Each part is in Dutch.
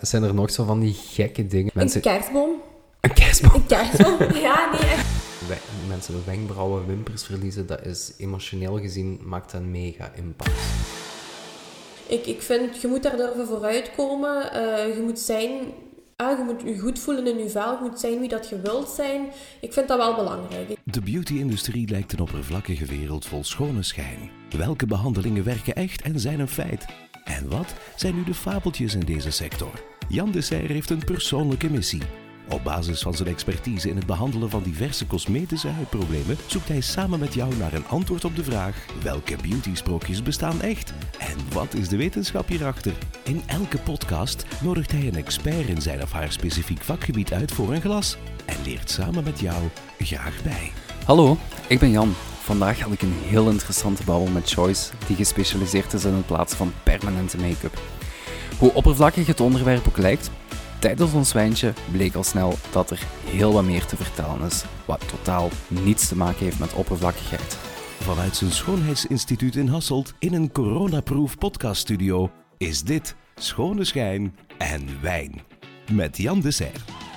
Zijn er nog zo van die gekke dingen? Een kerstboom. Een kerstboom? Een kerstboom, ja, nee, echt. Mensen wenkbrauwen, wimpers verliezen, dat is emotioneel gezien, maakt dat een mega impact. Ik, ik vind, je moet daar durven vooruitkomen. Eh, je moet zijn... Ah, je moet je goed voelen in je vel. Je moet zijn wie dat je wilt zijn. Ik vind dat wel belangrijk. De beauty-industrie lijkt een oppervlakkige wereld vol schone schijn. Welke behandelingen werken echt en zijn een feit? En wat zijn nu de fabeltjes in deze sector? Jan de Serre heeft een persoonlijke missie. Op basis van zijn expertise in het behandelen van diverse cosmetische huidproblemen zoekt hij samen met jou naar een antwoord op de vraag: welke beauty-sprookjes bestaan echt? En wat is de wetenschap hierachter? In elke podcast nodigt hij een expert in zijn of haar specifiek vakgebied uit voor een glas en leert samen met jou graag bij. Hallo, ik ben Jan. Vandaag had ik een heel interessante babbel met Joyce, die gespecialiseerd is in het plaatsen van permanente make-up. Hoe oppervlakkig het onderwerp ook lijkt, tijdens ons wijntje bleek al snel dat er heel wat meer te vertellen is, wat totaal niets te maken heeft met oppervlakkigheid. Vanuit zijn schoonheidsinstituut in Hasselt in een coronaproof podcaststudio is dit Schone Schijn en Wijn. Met Jan de Serre.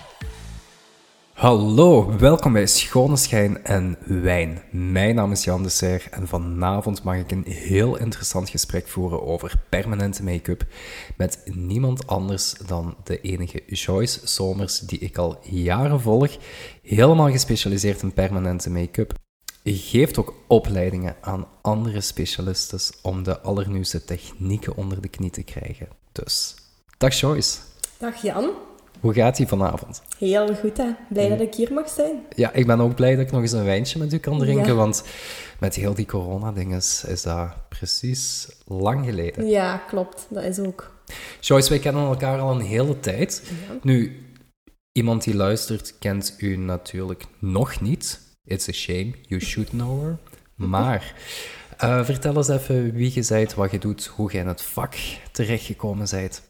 Hallo, welkom bij Schone Schijn en Wijn. Mijn naam is Jan de Serre en vanavond mag ik een heel interessant gesprek voeren over permanente make-up met niemand anders dan de enige Joyce Somers, die ik al jaren volg, helemaal gespecialiseerd in permanente make-up. Geeft ook opleidingen aan andere specialisten om de allernieuwste technieken onder de knie te krijgen. Dus, dag Joyce. Dag Jan. Hoe gaat ie vanavond? Heel goed, hè. Blij dat ik hier mag zijn. Ja, ik ben ook blij dat ik nog eens een wijntje met u kan drinken, Ja. want met heel die corona-dingen is, is dat precies lang geleden. Ja, klopt. Dat is ook. Joyce, wij kennen elkaar al een hele tijd. Nu, iemand die luistert kent u natuurlijk nog niet. It's a shame, you should know her. Maar eh, vertel eens even wie je bent, wat je doet, hoe je in het vak terechtgekomen bent.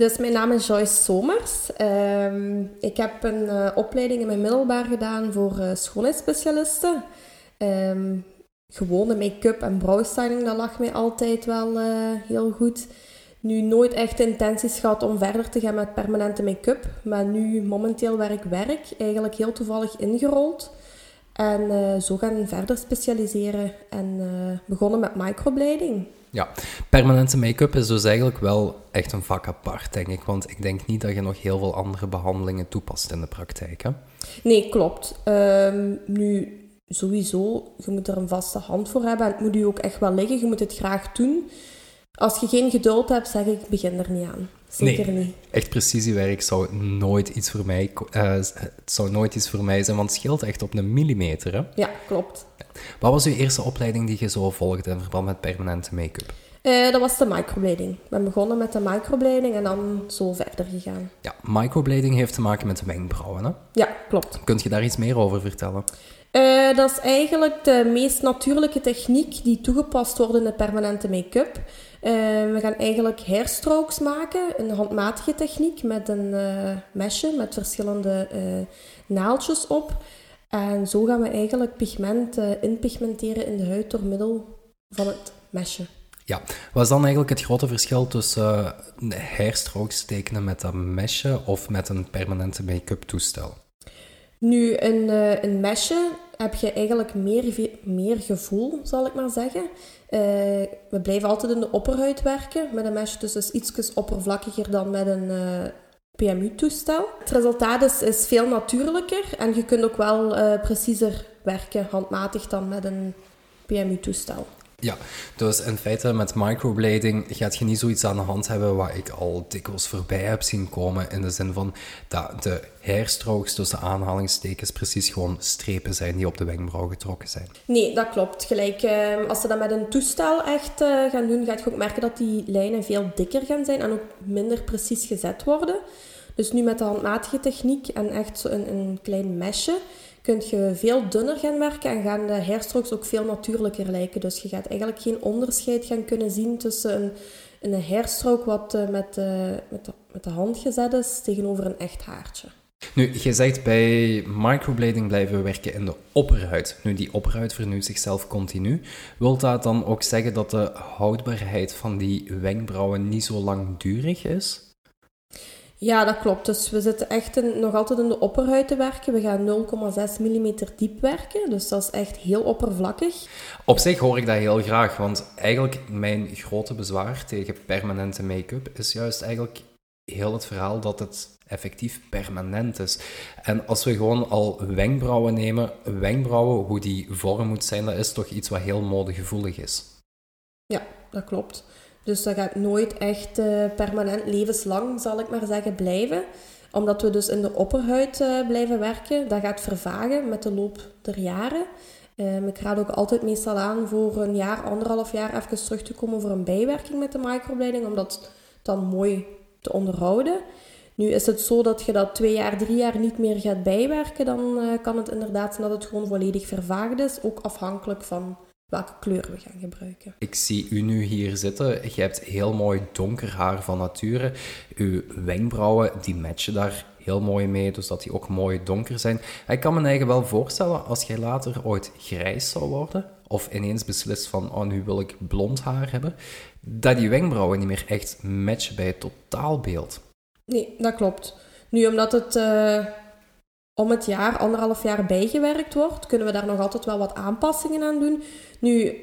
Dus mijn naam is Joyce Somers. Ehm, ik heb een eh, opleiding in mijn middelbaar gedaan voor eh, schoonheidsspecialisten. Ehm, gewone make-up en browstyling, dat lag mij altijd wel eh, heel goed. Nu nooit echt intenties gehad om verder te gaan met permanente make-up. Maar nu momenteel waar ik werk, eigenlijk heel toevallig ingerold. En zo gaan verder specialiseren en begonnen met microblading. Ja, permanente make-up is dus eigenlijk wel echt een vak apart, denk ik. Want ik denk niet dat je nog heel veel andere behandelingen toepast in de praktijk. Hè? Nee, klopt. Ehm, nu, sowieso, je moet er een vaste hand voor hebben. En het moet u ook echt wel liggen. Je moet het graag doen. Als je geen geduld hebt, zeg ik, begin er niet aan. Zeker niet. Echt precisiewerk zou nooit iets voor mij, eh, het zou nooit iets voor mij zijn, want het scheelt echt op een millimeter. Hè? Ja, klopt. Wat was uw eerste opleiding die je zo volgde in verband met permanente make-up? Eh, dat was de microblading. Ik ben begonnen met de microblading en dan zo verder gegaan. Ja, microblading heeft te maken met de wenkbrauwen. Hè? Ja, klopt. Kunt je daar iets meer over vertellen? Eh, dat is eigenlijk de meest natuurlijke techniek die toegepast wordt in de permanente make-up. Eh, we gaan eigenlijk hairstrokes maken, een handmatige techniek met een eh mesje met verschillende eh, naaldjes op. En zo gaan we eigenlijk pigment inpigmenteren in de huid door middel van het mesje. Ja, wat is dan eigenlijk het grote verschil tussen uh, hairstrokes tekenen met dat mesje of met een permanente make-up toestel? Nu, een, eh, een mesje heb je eigenlijk meer, meer gevoel, zal ik maar zeggen. Eh, we blijven altijd in de opperhuid werken met een mesje, dus is iets oppervlakkiger dan met een eh, PMU-toestel. Het resultaat is, is veel natuurlijker en je kunt ook wel eh, preciezer werken, handmatig dan met een PMU-toestel. Ja, dus in feite met microblading gaat je niet zoiets aan de hand hebben wat ik al dikwijls voorbij heb zien komen. In de zin van dat de hairstrokes tussen aanhalingstekens precies gewoon strepen zijn die op de wenkbrauw getrokken zijn. Nee, dat klopt. Gelijk, eh, als ze dat met een toestel echt eh, gaan doen, ga je ook merken dat die lijnen veel dikker gaan zijn en ook minder precies gezet worden. Dus nu met de handmatige techniek en echt zo een, een klein mesje, kun je veel dunner gaan werken en gaan de hairstrokes ook veel natuurlijker lijken. Dus je gaat eigenlijk geen onderscheid gaan kunnen zien tussen een, een hairstroke wat eh, met, eh, met, de, met de hand gezet is tegenover een echt haartje. Nu, je zegt bij microblading blijven we werken in de opperhuid. Nu, die opperhuid vernieuwt zichzelf continu. Wil dat dan ook zeggen dat de houdbaarheid van die wenkbrauwen niet zo langdurig is? Ja, dat klopt. Dus we zitten echt in- nog altijd in de opperhuid te werken. We gaan 0,6 mm diep werken, dus dat is echt heel oppervlakkig. Op zich hoor ik dat heel graag, want eigenlijk mijn grote bezwaar tegen permanente make-up is juist eigenlijk heel het verhaal dat het effectief permanent is. En als we gewoon al wenkbrauwen nemen, wenkbrauwen, hoe die vorm moet zijn, dat is toch iets wat heel modegevoelig is. Ja, dat klopt. Dus dat gaat nooit echt eh, permanent levenslang, zal ik maar zeggen, blijven. Omdat we dus in de opperhuid eh, blijven werken. Dat gaat vervagen met de loop der jaren. Ehm, ik raad ook altijd meestal aan voor een jaar, anderhalf jaar even terug te komen voor een bijwerking met de microblading. Om dat dan mooi te onderhouden. Nu is het zo dat je dat twee jaar, drie jaar niet meer gaat bijwerken. Dan eh, kan het inderdaad zijn dat het gewoon volledig vervaagd is. Ook afhankelijk van welke kleur we gaan gebruiken. Ik zie u nu hier zitten. Je hebt heel mooi donker haar van nature. Uw wenkbrauwen, die matchen daar heel mooi mee, dus dat die ook mooi donker zijn. Ik kan me eigen wel voorstellen, als jij later ooit grijs zou worden, of ineens beslist van, oh, nu wil ik blond haar hebben, dat die wenkbrauwen niet meer echt matchen bij het totaalbeeld. Nee, dat klopt. Nu, omdat het eh, om het jaar, anderhalf jaar bijgewerkt wordt, kunnen we daar nog altijd wel wat aanpassingen aan doen. Nu,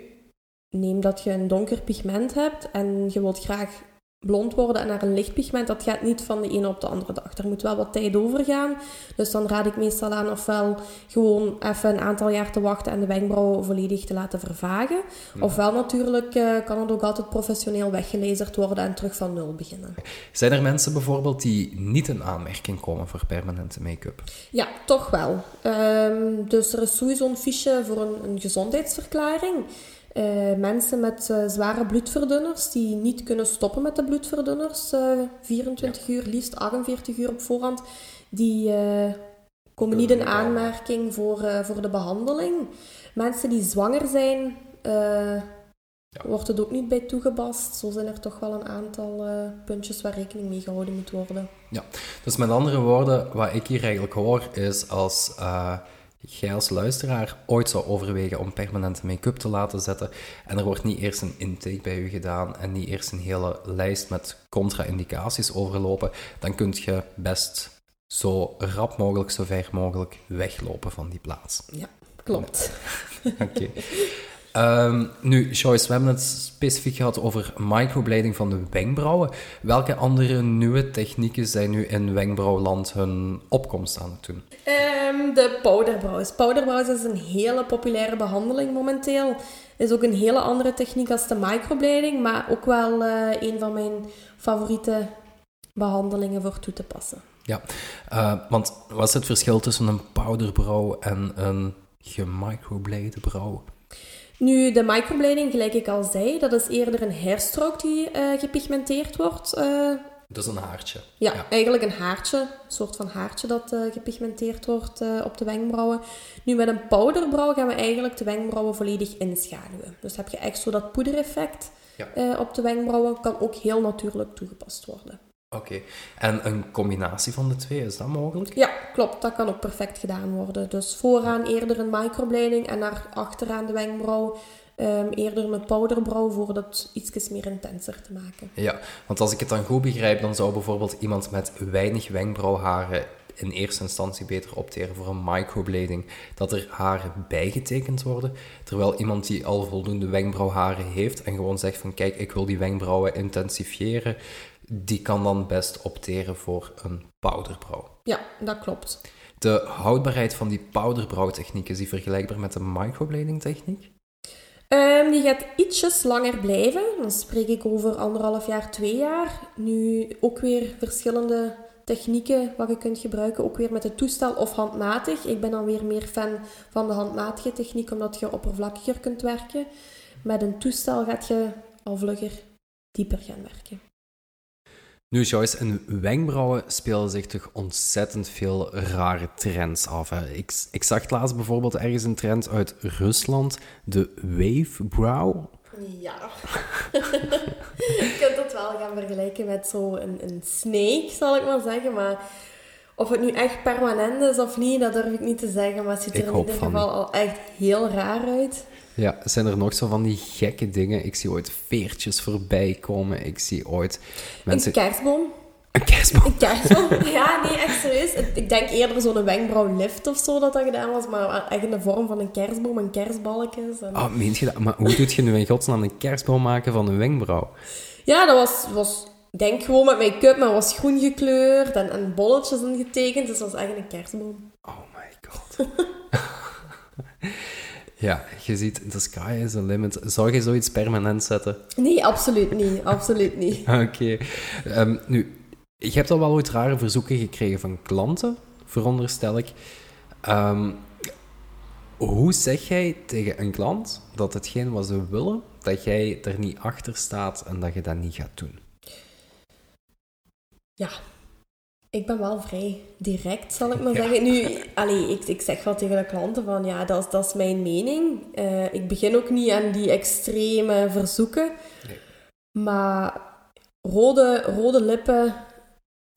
neem dat je een donker pigment hebt en je wilt graag blond worden en naar een licht pigment, dat gaat niet van de ene op de andere dag. Er moet wel wat tijd over gaan. Dus dan raad ik meestal aan ofwel gewoon even een aantal jaar te wachten en de wenkbrauwen volledig te laten vervagen. Ofwel natuurlijk eh, kan het ook altijd professioneel weggelezerd worden en terug van nul beginnen. Zijn er mensen bijvoorbeeld die niet in aanmerking komen voor permanente make-up? Ja, toch wel. Ehm, dus er is sowieso een fiche voor een, een gezondheidsverklaring. Eh, mensen met eh, zware bloedverdunners die niet kunnen stoppen met de bloedverdunners, eh, 24 uur, liefst 48 uur op voorhand, die eh, komen niet in aanmerking voor, eh, voor de behandeling. Mensen die zwanger zijn, eh, wordt het ook niet bij toegepast. Zo zijn er toch wel een aantal eh, puntjes waar rekening mee gehouden moet worden. Ja, dus met andere woorden, wat ik hier eigenlijk hoor, is als uh, jij als luisteraar ooit zou overwegen om permanente make-up te laten zetten en er wordt niet eerst een intake bij u gedaan en niet eerst een hele lijst met contra-indicaties overlopen, dan kun je best zo rap mogelijk, zo ver mogelijk weglopen van die plaats. Ja, klopt. Oké. Um, nu, Joyce, we hebben het specifiek gehad over microblading van de wenkbrauwen. Welke andere nieuwe technieken zijn nu in wenkbrauwland hun opkomst aan het doen? Um, de powderbrows. Powderbrows is een hele populaire behandeling momenteel. Is ook een hele andere techniek als de microblading, maar ook wel uh, een van mijn favoriete behandelingen voor toe te passen. Ja, uh, want wat is het verschil tussen een powderbrow en een gemicroblade brauw? Nu, de microblading, gelijk ik al zei, dat is eerder een hairstrook die uh, gepigmenteerd wordt. Uh, dus een haartje. Ja, ja, eigenlijk een haartje. Een soort van haartje dat uh, gepigmenteerd wordt op de wenkbrauwen. Nu, met een powderbrouw gaan we eigenlijk de wenkbrauwen volledig inschaduwen. Dus heb je echt zo dat poedereffect ja. op de wenkbrauwen. Kan ook heel natuurlijk toegepast worden. Oké, okay. en een combinatie van de twee, is dat mogelijk? Ja, klopt. Dat kan ook perfect gedaan worden. Dus vooraan eerder een microblading en naar achteraan de wenkbrauw um, eerder een powderbrouw voor dat iets meer intenser te maken. Ja, want als ik het dan goed begrijp, dan zou bijvoorbeeld iemand met weinig wenkbrauwharen in eerste instantie beter opteren voor een microblading, dat er haren bijgetekend worden, terwijl iemand die al voldoende wenkbrauwharen heeft en gewoon zegt van kijk, ik wil die wenkbrauwen intensifieren, die kan dan best opteren voor een powderbrouw. Ja, dat klopt. De houdbaarheid van die powderbrouwtechniek, is die vergelijkbaar met de microblading techniek? Um, die gaat ietsjes langer blijven. Dan spreek ik over anderhalf jaar, twee jaar. Nu ook weer verschillende technieken wat je kunt gebruiken. Ook weer met het toestel of handmatig. Ik ben dan weer meer fan van de handmatige techniek, omdat je oppervlakkiger kunt werken. Met een toestel gaat je al vlugger dieper gaan werken. Nu, Joyce, in wenkbrauwen spelen zich toch ontzettend veel rare trends af. Hè? Ik, ik zag laatst bijvoorbeeld ergens een trend uit Rusland, de wave brow. Ja. je kunt het wel gaan vergelijken met zo'n een, een snake, zal ik maar zeggen. Maar of het nu echt permanent is of niet, dat durf ik niet te zeggen. Maar het ziet er in ieder geval al echt heel raar uit. Ja, zijn er nog zo van die gekke dingen? Ik zie ooit veertjes voorbij komen. Ik zie ooit mensen... Een kerstboom. Een kerstboom? Een kerstboom? Ja, nee, echt serieus. Ik denk eerder zo'n wenkbrauwlift of zo dat dat gedaan was, maar echt in de vorm van een kerstboom en kerstbalkjes. En... Oh, meent je dat? Maar hoe doet je nu in godsnaam een kerstboom maken van een wenkbrauw? Ja, dat was, was denk gewoon met make-up, maar was groen gekleurd en, en bolletjes ingetekend, dus dat was echt een kerstboom. Oh my god. ja, je ziet, the sky is the limit. Zou je zoiets permanent zetten? Nee, absoluut niet. Absoluut niet. Oké. Ehm, nu, je hebt al wel ooit rare verzoeken gekregen van klanten, veronderstel ik. Ehm, hoe zeg jij tegen een klant dat hetgeen wat ze willen, dat jij er niet achter staat en dat je dat niet gaat doen? Ja, ik ben wel vrij direct, zal ik maar zeggen. Nu, allee, ik, ik zeg wel tegen de klanten van, ja, dat, is- dat is mijn mening. Eh, ik begin ook niet aan die extreme verzoeken. Nee. Maar rode, rode lippen,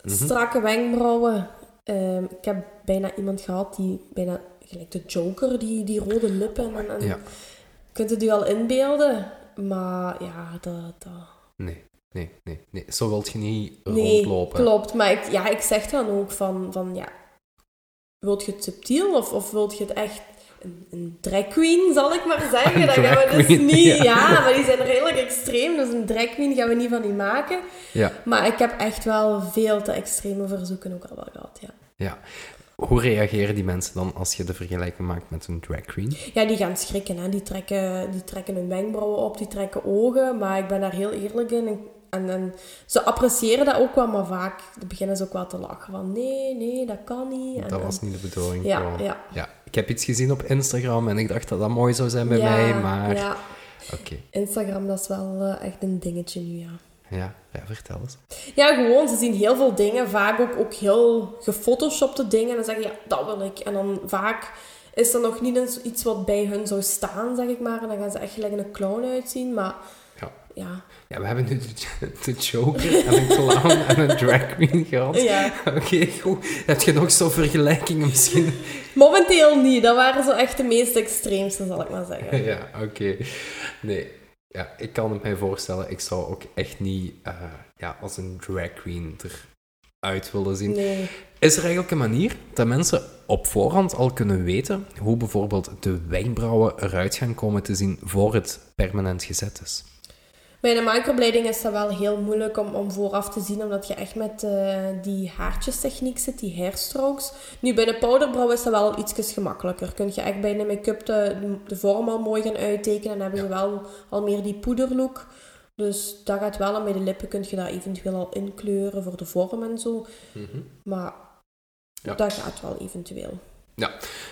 Mhm. strakke wenkbrauwen. Ehm, ik heb bijna iemand gehad die bijna, gelijk de Joker, die, die rode lippen. En, en, Ja. Kunt het u al inbeelden? Maar ja, dat... dat... Nee, nee, nee, nee. Zo wilt je niet Nee, rondlopen. klopt. Maar ik, ja, ik zeg dan ook van, van ja, wilt je het subtiel of, of wilt je het echt een, een drag queen, zal ik maar zeggen? Dat gaan we dus queen, niet, ja. ja. maar die zijn redelijk extreem, dus een drag queen gaan we niet van die maken. Ja, Maar ik heb echt wel veel te extreme verzoeken ook al wel gehad, ja. ja. Hoe reageren die mensen dan als je de vergelijking maakt met een drag queen? Ja, die gaan schrikken, hè. Die, trekken, die trekken hun wenkbrauwen op, die trekken ogen, maar ik ben daar heel eerlijk in. En, en, ze appreciëren dat ook wel, maar vaak beginnen ze ook wel te lachen van nee, nee, dat kan niet. En, Dat was niet de bedoeling. Ja, gewoon. ja. ja. Ik heb iets gezien op Instagram en ik dacht dat dat mooi zou zijn bij Ja, mij, maar... Ja, Oké, Instagram, dat is wel eh, echt een dingetje nu, ja. ja. ja, vertel eens. Ja, gewoon, ze zien heel veel dingen. Vaak ook, ook heel gefotoshopte dingen. En dan zeggen ja, dat wil ik. En dan vaak is er nog niet eens iets wat bij hun zou staan, zeg ik maar. En dan gaan ze echt gelijk een clown uitzien. Maar Ja. ja, we hebben nu de, de Joker en een clown en een drag queen gehad. ja. Oké, goed. Heb je nog zo'n vergelijkingen misschien? momenteel niet. Dat waren zo echt de meest extreemste, zal ik maar zeggen. Ja, oké. Nee, ja, ik kan het mij voorstellen. Ik zou ook echt niet eh, ja, als een drag queen eruit willen zien. Nee. Is er eigenlijk een manier dat mensen op voorhand al kunnen weten hoe bijvoorbeeld de wenkbrauwen eruit gaan komen te zien voor het permanent gezet is? Bij een microblading is dat wel heel moeilijk om, om vooraf te zien, omdat je echt met eh, die haartjestechniek zit, die hairstrokes. Nu, bij een powderbrow is dat wel iets gemakkelijker. Kun je echt bij een make-up de, de vorm al mooi gaan uittekenen en hebben je wel al meer die poederlook. Dus dat gaat wel, en bij de lippen kun je dat eventueel al inkleuren voor de vorm en zo. Maar Ja. dat gaat wel eventueel.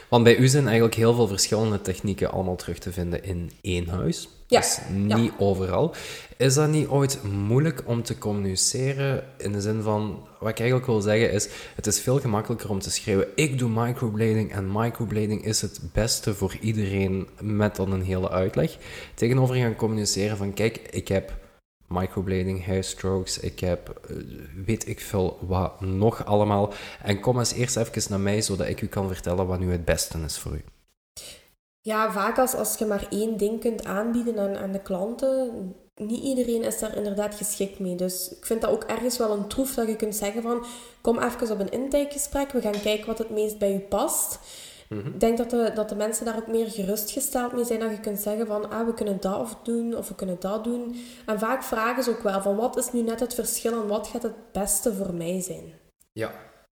Want bij u zijn eigenlijk heel veel verschillende technieken allemaal terug te vinden in één huis. Ja, Dus niet overal. Is dat niet ooit moeilijk om te communiceren in de zin van, wat ik eigenlijk wil zeggen is, het is veel gemakkelijker om te schreeuwen, ik doe microblading en microblading is het beste voor iedereen met dan een hele uitleg. Tegenover gaan communiceren van, kijk, ik heb microblading, hair strokes, ik heb eh, weet ik veel wat nog allemaal. En kom eens eerst even naar mij, zodat ik u kan vertellen wat nu het beste is voor u. Ja, vaak als, als je maar één ding kunt aanbieden aan, aan de klanten, niet iedereen is daar inderdaad geschikt mee. Dus ik vind dat ook ergens wel een troef dat je kunt zeggen van, kom even op een intakegesprek, we gaan kijken wat het meest bij u past. Ik denk dat de, dat de mensen daar ook meer gerustgesteld mee zijn, dat je kunt zeggen van, ah, we kunnen dat of doen, of we kunnen dat doen. En vaak vragen ze ook wel van, wat is nu net het verschil en wat gaat het beste voor mij zijn? Ja,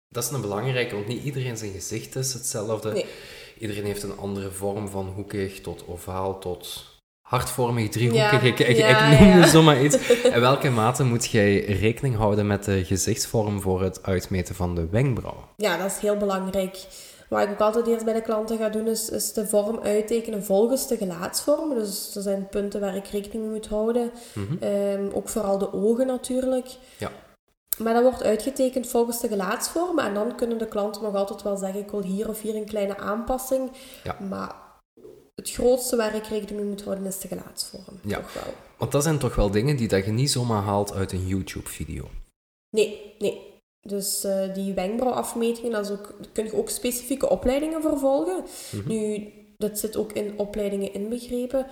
dat is een belangrijke, want niet iedereen zijn gezicht is hetzelfde. Nee. Iedereen heeft een andere vorm van hoekig tot ovaal tot hartvormig, driehoekig. Ja, Ik, ik, ja, ik noemde ja. zomaar iets. In welke mate moet jij rekening houden met de gezichtsvorm voor het uitmeten van de wenkbrauw? Ja, dat is heel belangrijk. Wat ik ook altijd eerst bij de klanten ga doen, is, is de vorm uittekenen volgens de gelaatsvorm. Dus er zijn punten waar ik rekening mee moet houden. Ehm, ook vooral de ogen natuurlijk. Ja. Maar dat wordt uitgetekend volgens de gelaatsvorm. En dan kunnen de klanten nog altijd wel zeggen, ik wil hier of hier een kleine aanpassing. Ja. Maar het grootste waar ik rekening mee moet houden, is de gelaatsvorm. Ja. Toch wel. Want dat zijn toch wel dingen die dat je niet zomaar haalt uit een YouTube-video. Nee, nee. Dus eh, die wenkbrauwafmetingen, dat is ook, daar kun je ook specifieke opleidingen voor volgen. Nu, dat zit ook in opleidingen inbegrepen.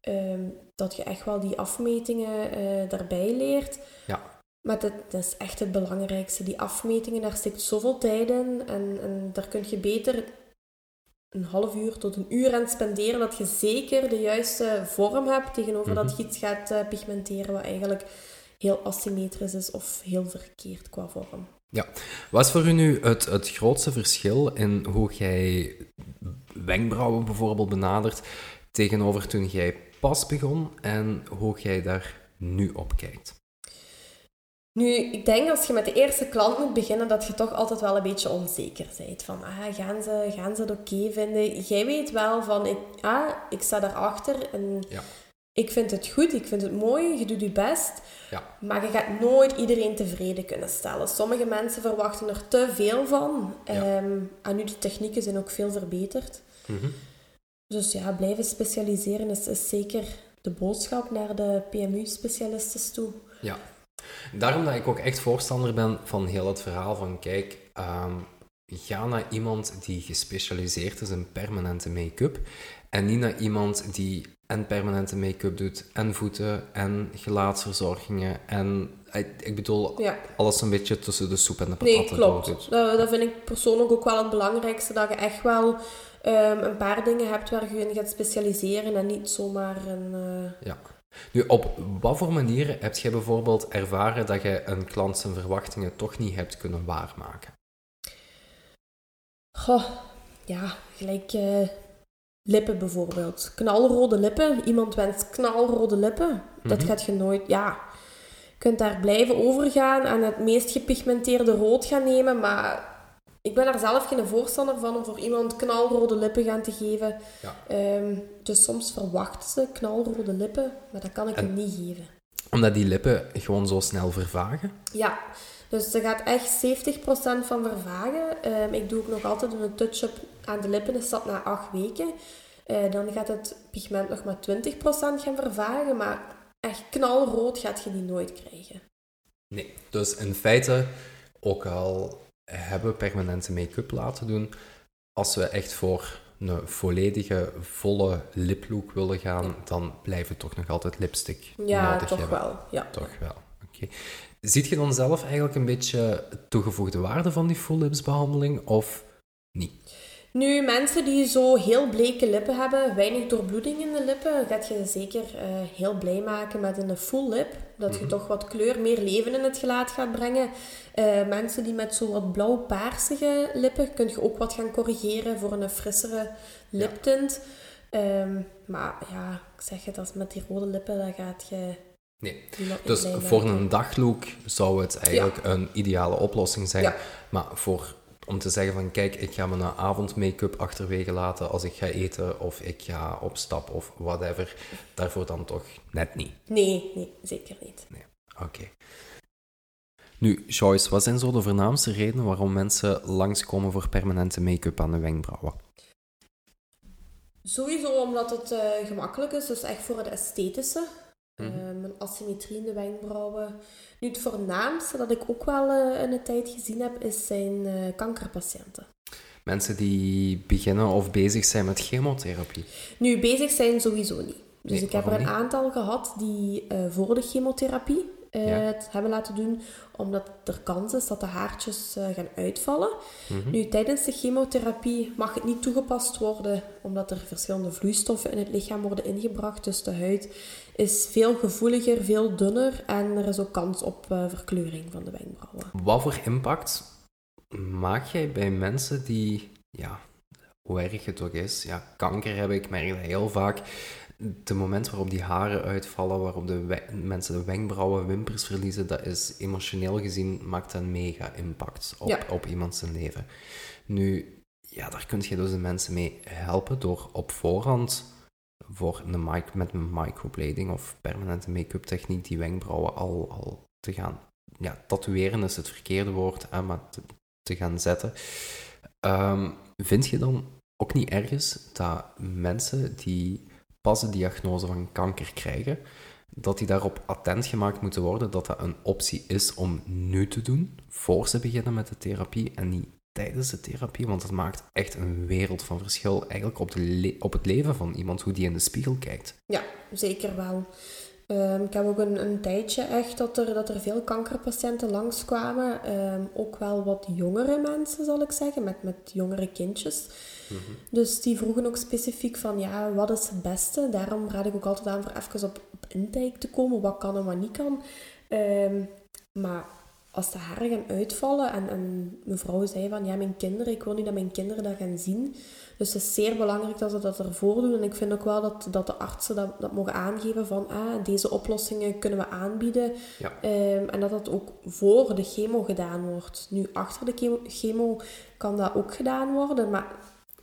ehm, dat je echt wel die afmetingen eh, daarbij leert. Ja. Maar dat, dat is echt het belangrijkste. Die afmetingen, daar stikt zoveel tijd in. En, en daar kun je beter een half uur tot een uur aan spenderen. Dat je zeker de juiste vorm hebt tegenover dat Mhm. je iets gaat eh, pigmenteren wat eigenlijk heel asymmetrisch is of heel verkeerd qua vorm. Wat is voor u nu het, het grootste verschil in hoe jij wenkbrauwen bijvoorbeeld benadert tegenover toen jij pas begon en hoe jij daar nu op kijkt? Nu, ik denk als je met de eerste klant moet beginnen, dat je toch altijd wel een beetje onzeker bent. Van, ah, gaan ze, gaan ze het oké vinden? Jij weet wel van, ik, ah, ik sta daarachter en Ja. Ik vind het goed, ik vind het mooi, je doet je best. Ja. Maar je gaat nooit iedereen tevreden kunnen stellen. Sommige mensen verwachten er te veel van. Ja. Ehm, en nu, de technieken zijn ook veel verbeterd. Mhm. Dus ja, blijven specialiseren is, is zeker de boodschap naar de PMU-specialisten toe. Ja. Daarom dat ik ook echt voorstander ben van heel het verhaal van kijk, ehm, ga naar iemand die gespecialiseerd is in permanente make-up en niet naar iemand die en permanente make-up doet en voeten en gelaatsverzorgingen en ik, ik bedoel Ja. alles een beetje tussen de soep en de Nee, patatten klopt. doet. Dat, dat vind ik persoonlijk ook wel het belangrijkste. Dat je echt wel ehm, een paar dingen hebt waar je in gaat specialiseren en niet zomaar een... eh, Ja. Nu, op wat voor manieren heb jij bijvoorbeeld ervaren dat je een klant zijn verwachtingen toch niet hebt kunnen waarmaken? Goh, ja, gelijk eh, lippen bijvoorbeeld. Knalrode lippen. Iemand wenst knalrode lippen. Dat Mhm. gaat je nooit... Ja, je kunt daar blijven overgaan en het meest gepigmenteerde rood gaan nemen, maar... Ik ben daar zelf geen voorstander van om voor iemand knalrode lippen gaan te geven. Ja. Ehm, dus soms verwachten ze knalrode lippen, maar dat kan ik En- hem niet geven. Omdat die lippen gewoon zo snel vervagen? Ja, dus er gaat echt 70% van vervagen. Ehm, ik doe ook nog altijd een touch-up aan de lippen, is dat na 8 weken. Eh, dan gaat het pigment nog maar 20% gaan vervagen, maar echt knalrood gaat je die nooit krijgen. Nee. Dus in feite, ook al hebben we permanente make-up laten doen, als we echt voor een volledige, volle liplook willen gaan, dan blijven we toch nog altijd lipstick Ja, nodig toch hebben. wel. Ja. Toch wel, oké. Ziet je dan zelf eigenlijk een beetje toegevoegde waarde van die full lips behandeling of niet? Nu, mensen die zo heel bleke lippen hebben, weinig doorbloeding in de lippen, gaat je zeker eh, heel blij maken met een full lip. Dat je toch wat kleur, meer leven in het gelaat gaat brengen. Eh, mensen die met zo wat blauw-paarsige lippen, kun je ook wat gaan corrigeren voor een frissere liptint. Ehm, maar ja, ik zeg het, als met die rode lippen, dan gaat je Nee. Dus voor een daglook zou het eigenlijk een ideale oplossing zijn. Ja. Maar voor, om te zeggen van kijk, ik ga mijn avondmake-up achterwege laten als ik ga eten of ik ga op stap of whatever, daarvoor dan toch net niet. Nee, nee, zeker niet. Oké. Nu, Joyce, wat zijn zo de voornaamste redenen waarom mensen langskomen voor permanente make-up aan de wenkbrauwen? Sowieso omdat het eh, gemakkelijk is, dus echt voor het esthetische. Mhm. Ehm, een asymmetrie in de wenkbrauwen. Nu, het voornaamste dat ik ook wel eh, in de tijd gezien heb, is zijn eh, kankerpatiënten. Mensen die beginnen of bezig zijn met chemotherapie. Nu, bezig zijn sowieso niet. Dus Nee, ik heb er een niet? aantal gehad die eh, voor de chemotherapie Ja. het hebben laten doen, omdat er kans is dat de haartjes eh, gaan uitvallen. Mhm. Nu, tijdens de chemotherapie mag het niet toegepast worden, omdat er verschillende vloeistoffen in het lichaam worden ingebracht. Dus de huid is veel gevoeliger, veel dunner en er is ook kans op eh, verkleuring van de wenkbrauwen. Wat voor impact maak jij bij mensen die, ja, hoe erg het ook is, ja, kanker hebben, ik merk dat heel vaak, de moment waarop die haren uitvallen, waarop de mensen de wenkbrauwen, wimpers verliezen, dat is emotioneel gezien, maakt dat een mega impact op, Ja. op iemand zijn leven. Nu, ja, daar kun je dus de mensen mee helpen door op voorhand voor een mic met een microblading of permanente make-up techniek die wenkbrauwen al, al te gaan ja, tatoeëren is het verkeerde woord, hè, maar te, te gaan zetten. Ehm, vind je dan ook niet ergens dat mensen die pas de diagnose van kanker krijgen, dat die daarop attent gemaakt moeten worden dat dat een optie is om nu te doen, voor ze beginnen met de therapie en niet tijdens de therapie, want dat maakt echt een wereld van verschil eigenlijk op, de op het leven van iemand, hoe die in de spiegel kijkt. Ja, zeker wel. Ehm, ik heb ook een, een tijdje echt dat er, dat er veel kankerpatiënten langskwamen. Ehm ook wel wat jongere mensen, zal ik zeggen, met, met jongere kindjes. Dus die vroegen ook specifiek van, ja, wat is het beste? Daarom raad ik ook altijd aan voor even op, op intake te komen, wat kan en wat niet kan. Ehm, maar als de haren gaan uitvallen en, en mevrouw zei van, ja, mijn kinderen, ik wil niet dat mijn kinderen dat gaan zien. Dus het is zeer belangrijk dat ze dat ervoor doen. En ik vind ook wel dat, dat de artsen dat, dat mogen aangeven van, ah, deze oplossingen kunnen we aanbieden. Ja. Ehm, en dat dat ook voor de chemo gedaan wordt. Nu, achter de chemo, chemo kan dat ook gedaan worden, maar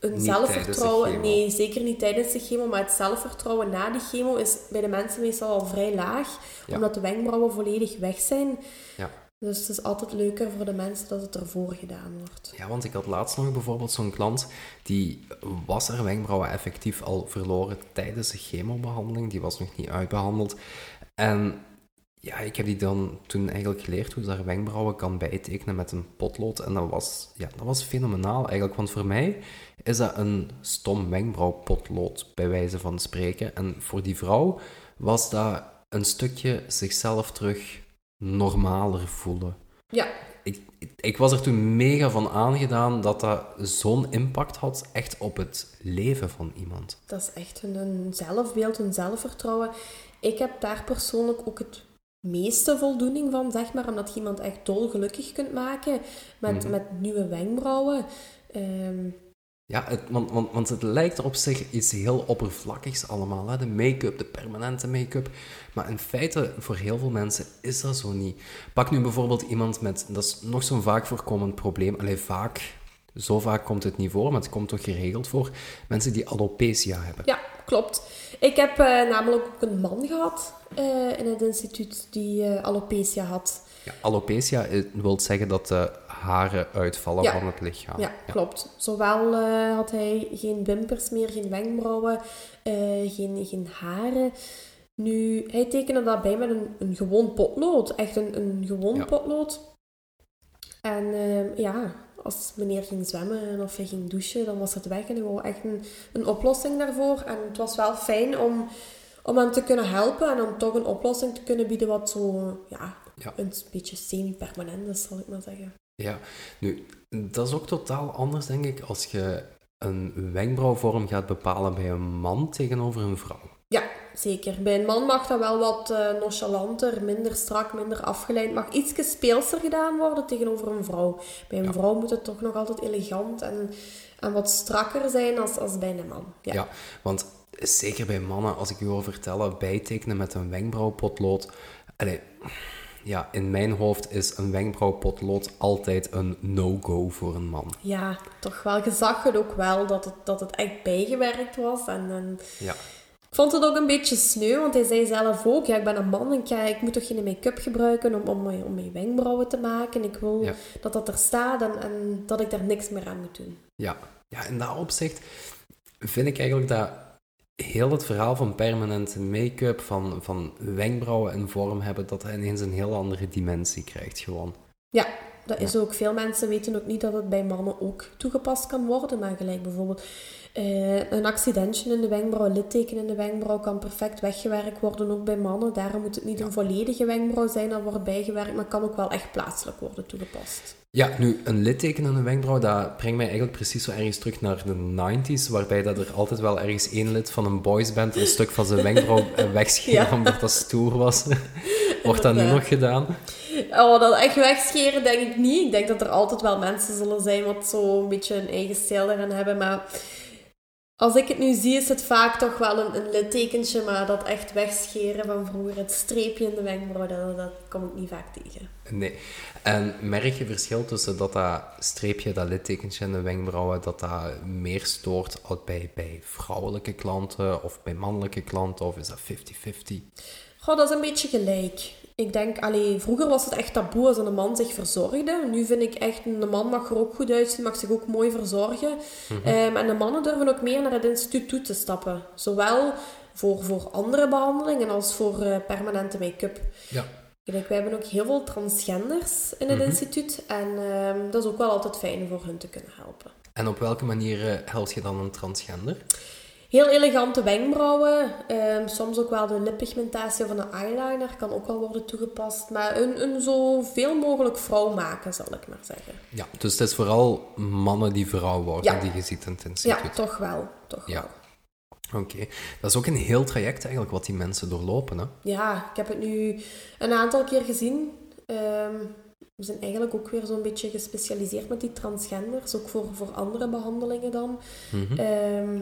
een Niet zelfvertrouwen... Nee, zeker niet tijdens de chemo, maar het zelfvertrouwen na de chemo is bij de mensen meestal al vrij laag, Ja. omdat de wenkbrauwen volledig weg zijn. Ja. Dus het is altijd leuker voor de mensen dat het ervoor gedaan wordt. Ja, want ik had laatst nog bijvoorbeeld zo'n klant die was haar wenkbrauwen effectief al verloren tijdens de chemobehandeling. Die was nog niet uitbehandeld. En ja, ik heb die dan toen eigenlijk geleerd hoe ze haar wenkbrauwen kan bijtekenen met een potlood. En dat was, ja, dat was fenomenaal eigenlijk. Want voor mij is dat een stom wenkbrauwpotlood, bij wijze van spreken. En voor die vrouw was dat een stukje zichzelf terug normaler voelen Ja, ik, ik was er toen mega van aangedaan dat dat zo'n impact had echt op het leven van iemand. dat is echt een, een zelfbeeld, een zelfvertrouwen. Ik heb daar persoonlijk ook het meeste voldoening van, zeg maar, omdat je iemand echt dolgelukkig kunt maken met, Mhm. met nieuwe wenkbrauwen. Ehm, Ja, het, want, want, want het lijkt er op zich iets heel oppervlakkigs allemaal. Hè? De make-up, de permanente make-up. Maar in feite, voor heel veel mensen is dat zo niet. Pak nu bijvoorbeeld iemand met, dat is nog zo'n vaak voorkomend probleem. Alleen vaak, zo vaak komt het niet voor, maar het komt toch geregeld voor. Mensen die alopecia hebben. ja, klopt. Ik heb eh, namelijk ook een man gehad eh, in het instituut die eh, alopecia had. Ja, alopecia wil zeggen dat haren uitvallen Ja. van het lichaam. Ja, klopt. Zowel eh, had hij geen wimpers meer, geen wenkbrauwen, eh, geen, geen haren. Nu, hij tekende dat bij met een, een gewoon potlood. Echt een, een gewoon Ja. potlood. En eh, ja, als meneer ging zwemmen of hij ging douchen, dan was het weg. En hij wou echt een, een oplossing daarvoor. En het was wel fijn om, om hem te kunnen helpen en om toch een oplossing te kunnen bieden wat zo, ja, Ja. een beetje semi-permanent is, zal ik maar zeggen. Ja, nu, dat is ook totaal anders, denk ik, als je een wenkbrauwvorm gaat bepalen bij een man tegenover een vrouw. Ja, zeker. Bij een man mag dat wel wat eh, nonchalanter, minder strak, minder afgeleid. Mag iets speelser gedaan worden tegenover een vrouw. Bij een Ja. vrouw moet het toch nog altijd elegant en, en wat strakker zijn als, als bij een man. Ja. Ja. want zeker bij mannen, als ik u wil vertellen, bijtekenen met een wenkbrauwpotlood. Allee, ja, in mijn hoofd is een wenkbrauwpotlood altijd een no-go voor een man. Ja, toch wel. Je zag het ook wel dat het, dat het echt bijgewerkt was. En, en Ja, ik vond het ook een beetje sneu, want hij zei zelf ook, ja, ik ben een man en ik, ik moet toch geen make-up gebruiken om, om, mijn, om mijn wenkbrauwen te maken. Ik wil Ja. dat dat er staat en, en dat ik daar niks meer aan moet doen. ja. ja, in dat opzicht vind ik eigenlijk dat heel het verhaal van permanente make-up, van, van wenkbrauwen en vorm hebben, dat ineens een heel andere dimensie krijgt gewoon. Ja, dat is ook. Veel mensen weten ook niet dat het bij mannen ook toegepast kan worden. Maar gelijk bijvoorbeeld eh, een accidentje in de wenkbrauw, een litteken in de wenkbrauw kan perfect weggewerkt worden, ook bij mannen. Daarom moet het niet een volledige wenkbrauw zijn dat wordt bijgewerkt, maar kan ook wel echt plaatselijk worden toegepast. Ja, nu, een litteken en een wenkbrauw, dat brengt mij eigenlijk precies zo ergens terug naar de 90s, waarbij dat er altijd wel ergens één lid van een boysband een stuk van zijn wenkbrauw eh, wegscheerde Ja. omdat dat stoer was. Wordt dat nu nog gedaan? Oh, dat echt wegscheren denk ik niet. Ik denk dat er altijd wel mensen zullen zijn wat zo een beetje een eigen stijl eraan hebben, maar... Als ik het nu zie, is het vaak toch wel een, een littekentje, maar dat echt wegscheren van vroeger, het streepje in de wenkbrauw, dat, dat kom ik niet vaak tegen. Nee. En merk je verschil tussen dat dat streepje, dat littekentje in de wenkbrauwen, dat dat meer stoort bij, bij vrouwelijke klanten of bij mannelijke klanten, of is dat 50-50? Goh, dat is een beetje gelijk. Ik denk, allee, vroeger was het echt taboe als een man zich verzorgde. Nu vind ik echt, een man mag er ook goed uitzien, mag zich ook mooi verzorgen. Ehm, en de mannen durven ook meer naar het instituut toe te stappen. Zowel voor, voor andere behandelingen als voor eh, permanente make-up. Ja. Kijk, wij hebben ook heel veel transgenders in het instituut. En ehm, dat is ook wel altijd fijn voor hun te kunnen helpen. En op welke manier helpt je dan een transgender? Heel elegante wenkbrauwen. Ehm, soms ook wel de lippigmentatie of een eyeliner kan ook wel worden toegepast. Maar een, een zoveel mogelijk vrouw maken, zal ik maar zeggen. Ja, dus het is vooral mannen die vrouw worden Ja. die je ziet in het Ja, toch wel. Toch Ja. wel. Oké. Dat is ook een heel traject eigenlijk wat die mensen doorlopen, hè? Ja, ik heb het nu een aantal keer gezien. Ehm, we zijn eigenlijk ook weer zo'n beetje gespecialiseerd met die transgenders, ook voor, voor andere behandelingen dan. Ehm,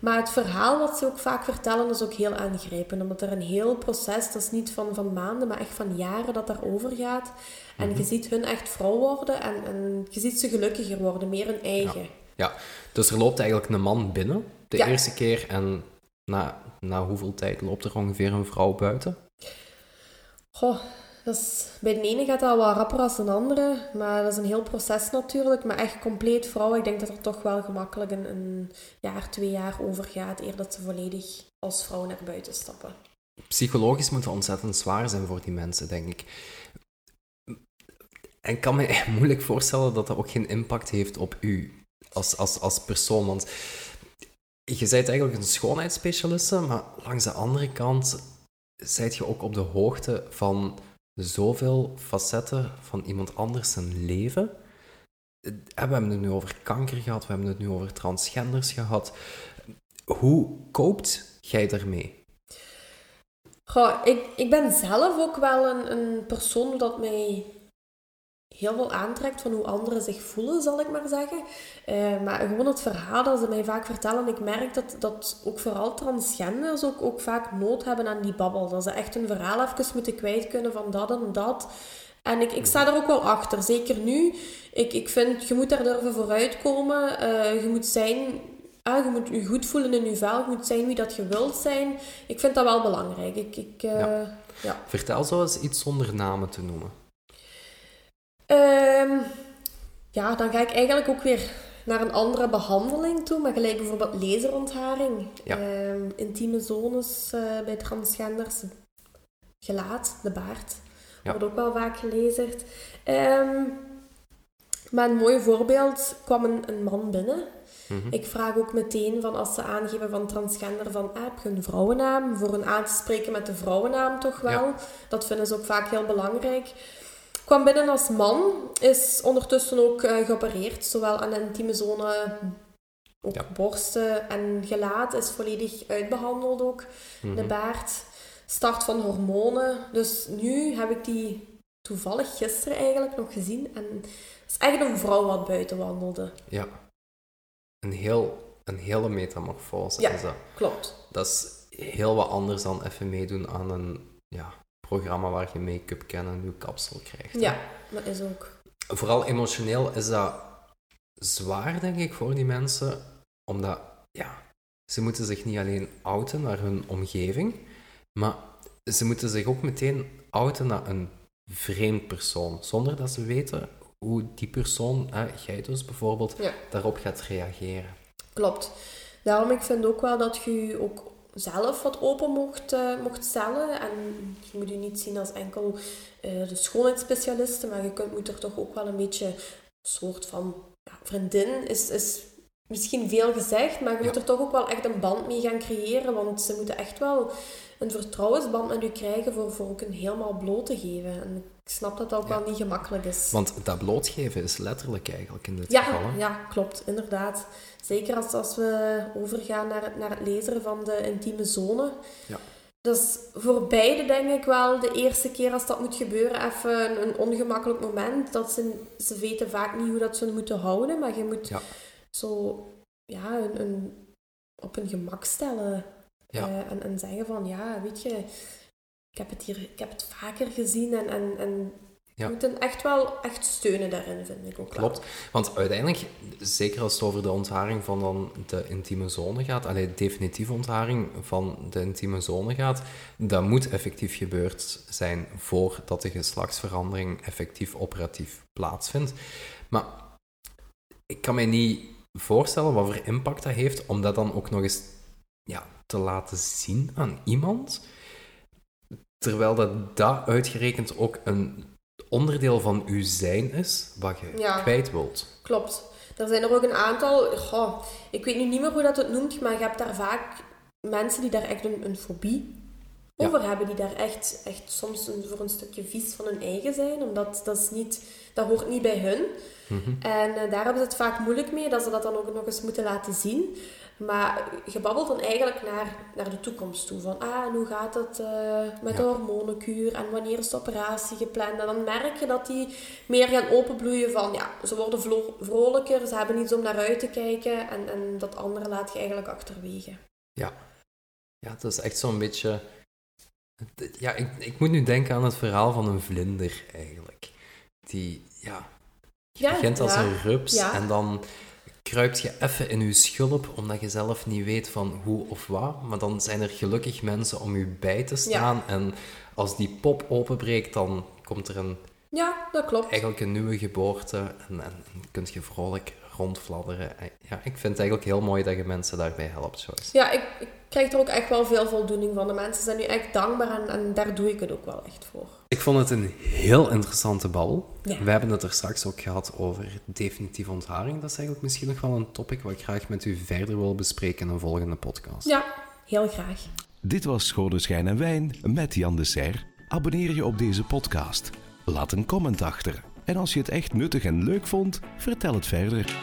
maar het verhaal wat ze ook vaak vertellen is ook heel aangrijpend, omdat er een heel proces, dat is niet van, van maanden, maar echt van jaren dat daarover gaat. En Mhm. je ziet hun echt vrouw worden en, en je ziet ze gelukkiger worden, meer hun eigen. Ja, dus er loopt eigenlijk een man binnen de Ja. eerste keer en na, na hoeveel tijd loopt er ongeveer een vrouw buiten? Goh, dat bij de ene gaat dat wat rapper als de andere, maar dat is een heel proces natuurlijk. Maar echt compleet vrouw, ik denk dat er toch wel gemakkelijk een, jaar, twee jaar over gaat, eer dat ze volledig als vrouw naar buiten stappen. Psychologisch moet het ontzettend zwaar zijn voor die mensen, denk ik. En ik kan me moeilijk voorstellen dat dat ook geen impact heeft op u als, als, als persoon. Want je bent eigenlijk een schoonheidsspecialiste, maar langs de andere kant zijt je ook op de hoogte van zoveel facetten van iemand anders zijn leven. Eh, We hebben het nu over kanker gehad, we hebben het nu over transgenders gehad. Hoe koopt jij daarmee? Goh, ik, ik ben zelf ook wel een, een persoon dat mij heel veel aantrekt van hoe anderen zich voelen, zal ik maar zeggen. Eh, maar gewoon het verhaal dat ze mij vaak vertellen, ik merk dat, dat ook vooral transgenders ook, ook vaak nood hebben aan die babbel. Dat ze echt hun verhaal even moeten kwijt kunnen van dat en dat. En ik, ik sta er ook wel achter, zeker nu. Ik, ik vind, je moet daar durven vooruitkomen. Eh, je moet zijn... Ah, je moet je goed voelen in je vel. Je moet zijn wie dat je wilt zijn. Ik vind dat wel belangrijk. Ik, ik, eh, Ja. ja. Vertel zo eens iets zonder namen te noemen. Ehm, ja, dan ga ik eigenlijk ook weer naar een andere behandeling toe. Maar gelijk bijvoorbeeld laserontharing. Ja. Ehm, intieme zones eh, bij transgenders. Gelaat, de baard. Ja. Wordt ook wel vaak gelezerd. Ehm, maar een mooi voorbeeld kwam een, een man binnen. Mhm. Ik vraag ook meteen van als ze aangeven van transgender van ah, heb je een vrouwennaam? Voor hun aan te spreken met de vrouwennaam toch wel. Ja. Dat vinden ze ook vaak heel belangrijk. Kwam binnen als man, is ondertussen ook eh, geopereerd, zowel aan de intieme zone, ook Ja. borsten en gelaat is volledig uitbehandeld ook. De Mhm. baard, start van hormonen. Dus nu heb ik die toevallig gisteren eigenlijk nog gezien en het is echt een vrouw wat buiten wandelde. Ja. Een, heel, een hele metamorfose Ja. is dat. Klopt. Dat is heel wat anders dan even meedoen aan een ja, programma waar je make-up kent en je kapsel krijgt. hè. Ja, dat is ook. Vooral emotioneel is dat zwaar, denk ik, voor die mensen. Omdat, ja, ze moeten zich niet alleen outen naar hun omgeving, maar ze moeten zich ook meteen outen naar een vreemd persoon, zonder dat ze weten hoe die persoon, hè, jij dus bijvoorbeeld, Ja. daarop gaat reageren. Klopt. Daarom ik vind ook wel dat je je ook zelf wat open mocht, eh, mocht stellen. En je moet je niet zien als enkel eh, de schoonheidsspecialiste, maar je kunt, moet er toch ook wel een beetje een soort van ja, vriendin is, is misschien veel gezegd, maar je moet er toch ook wel echt een band mee gaan creëren, want ze moeten echt wel een vertrouwensband met u krijgen voor, voor ook een helemaal bloot te geven. En ik snap dat dat ook Ja. wel niet gemakkelijk is. Want dat blootgeven is letterlijk eigenlijk in dit Ja, geval. hè. ja, klopt, inderdaad. Zeker als, als we overgaan naar het, naar het lezen van de intieme zone. Ja. Dat is voor beide denk ik wel de eerste keer als dat moet gebeuren even een, een ongemakkelijk moment. Dat ze, ze weten vaak niet hoe dat ze moeten houden, maar je moet Ja. Zo ja, een, een, op een gemak stellen. Ja. Eh, en, en zeggen van, ja, weet je, ik heb het hier ik heb het vaker gezien en, en, en Ja. je moet hen echt wel echt steunen daarin, vind ik ook wel. Klopt. Want uiteindelijk, zeker als het over de ontharing van dan de intieme zone gaat, alleen definitieve ontharing van de intieme zone gaat, dat moet effectief gebeurd zijn voordat de geslachtsverandering effectief operatief plaatsvindt. Maar ik kan mij niet voorstellen wat voor impact dat heeft om dat dan ook nog eens ja, te laten zien aan iemand. Terwijl dat, dat uitgerekend ook een onderdeel van uw zijn is wat je Ja. kwijt wilt. Klopt. Er zijn er ook een aantal, goh, ik weet nu niet meer hoe dat het noemt, maar je hebt daar vaak mensen die daar echt een, een fobie Ja. over hebben, die daar echt, echt soms een, voor een stukje vies van hun eigen zijn, omdat dat, is niet, dat hoort niet bij hun. Mhm. En eh, daar hebben ze het vaak moeilijk mee, dat ze dat dan ook nog eens moeten laten zien. Maar je babbelt dan eigenlijk naar, naar de toekomst toe. Van, ah, en hoe gaat het eh, met de Ja. hormonenkuur? En wanneer is de operatie gepland? En dan merk je dat die meer gaan openbloeien van, ja, ze worden vrolijker, ze hebben iets om naar uit te kijken. En, en dat andere laat je eigenlijk achterwege. Ja, het is echt zo'n beetje... Ja, ik, ik moet nu denken aan het verhaal van een vlinder, eigenlijk. Die, ja, je Ja, begint als ja. een rups Ja. en dan kruipt je even in je schulp, omdat je zelf niet weet van hoe of wat. Maar dan zijn er gelukkig mensen om je bij te staan. En als die pop openbreekt, dan komt er een, Ja, dat klopt. eigenlijk een nieuwe geboorte. En, en, en kun je vrolijk rondfladderen. En Ja, ik vind het eigenlijk heel mooi dat je mensen daarbij helpt, Joyce. Ja, ik, ik krijg er ook echt wel veel voldoening van. De mensen zijn nu echt dankbaar en, en daar doe ik het ook wel echt voor. Ik vond het een heel interessante babbel. Ja. We hebben het er straks ook gehad over definitieve ontharing. Dat is eigenlijk misschien nog wel een topic wat ik graag met u verder wil bespreken in een volgende podcast. Ja, heel graag. Dit was Schone Schijn en Wijn met Jan de Serre. Abonneer je op deze podcast. Laat een comment achter. En als je het echt nuttig en leuk vond, vertel het verder.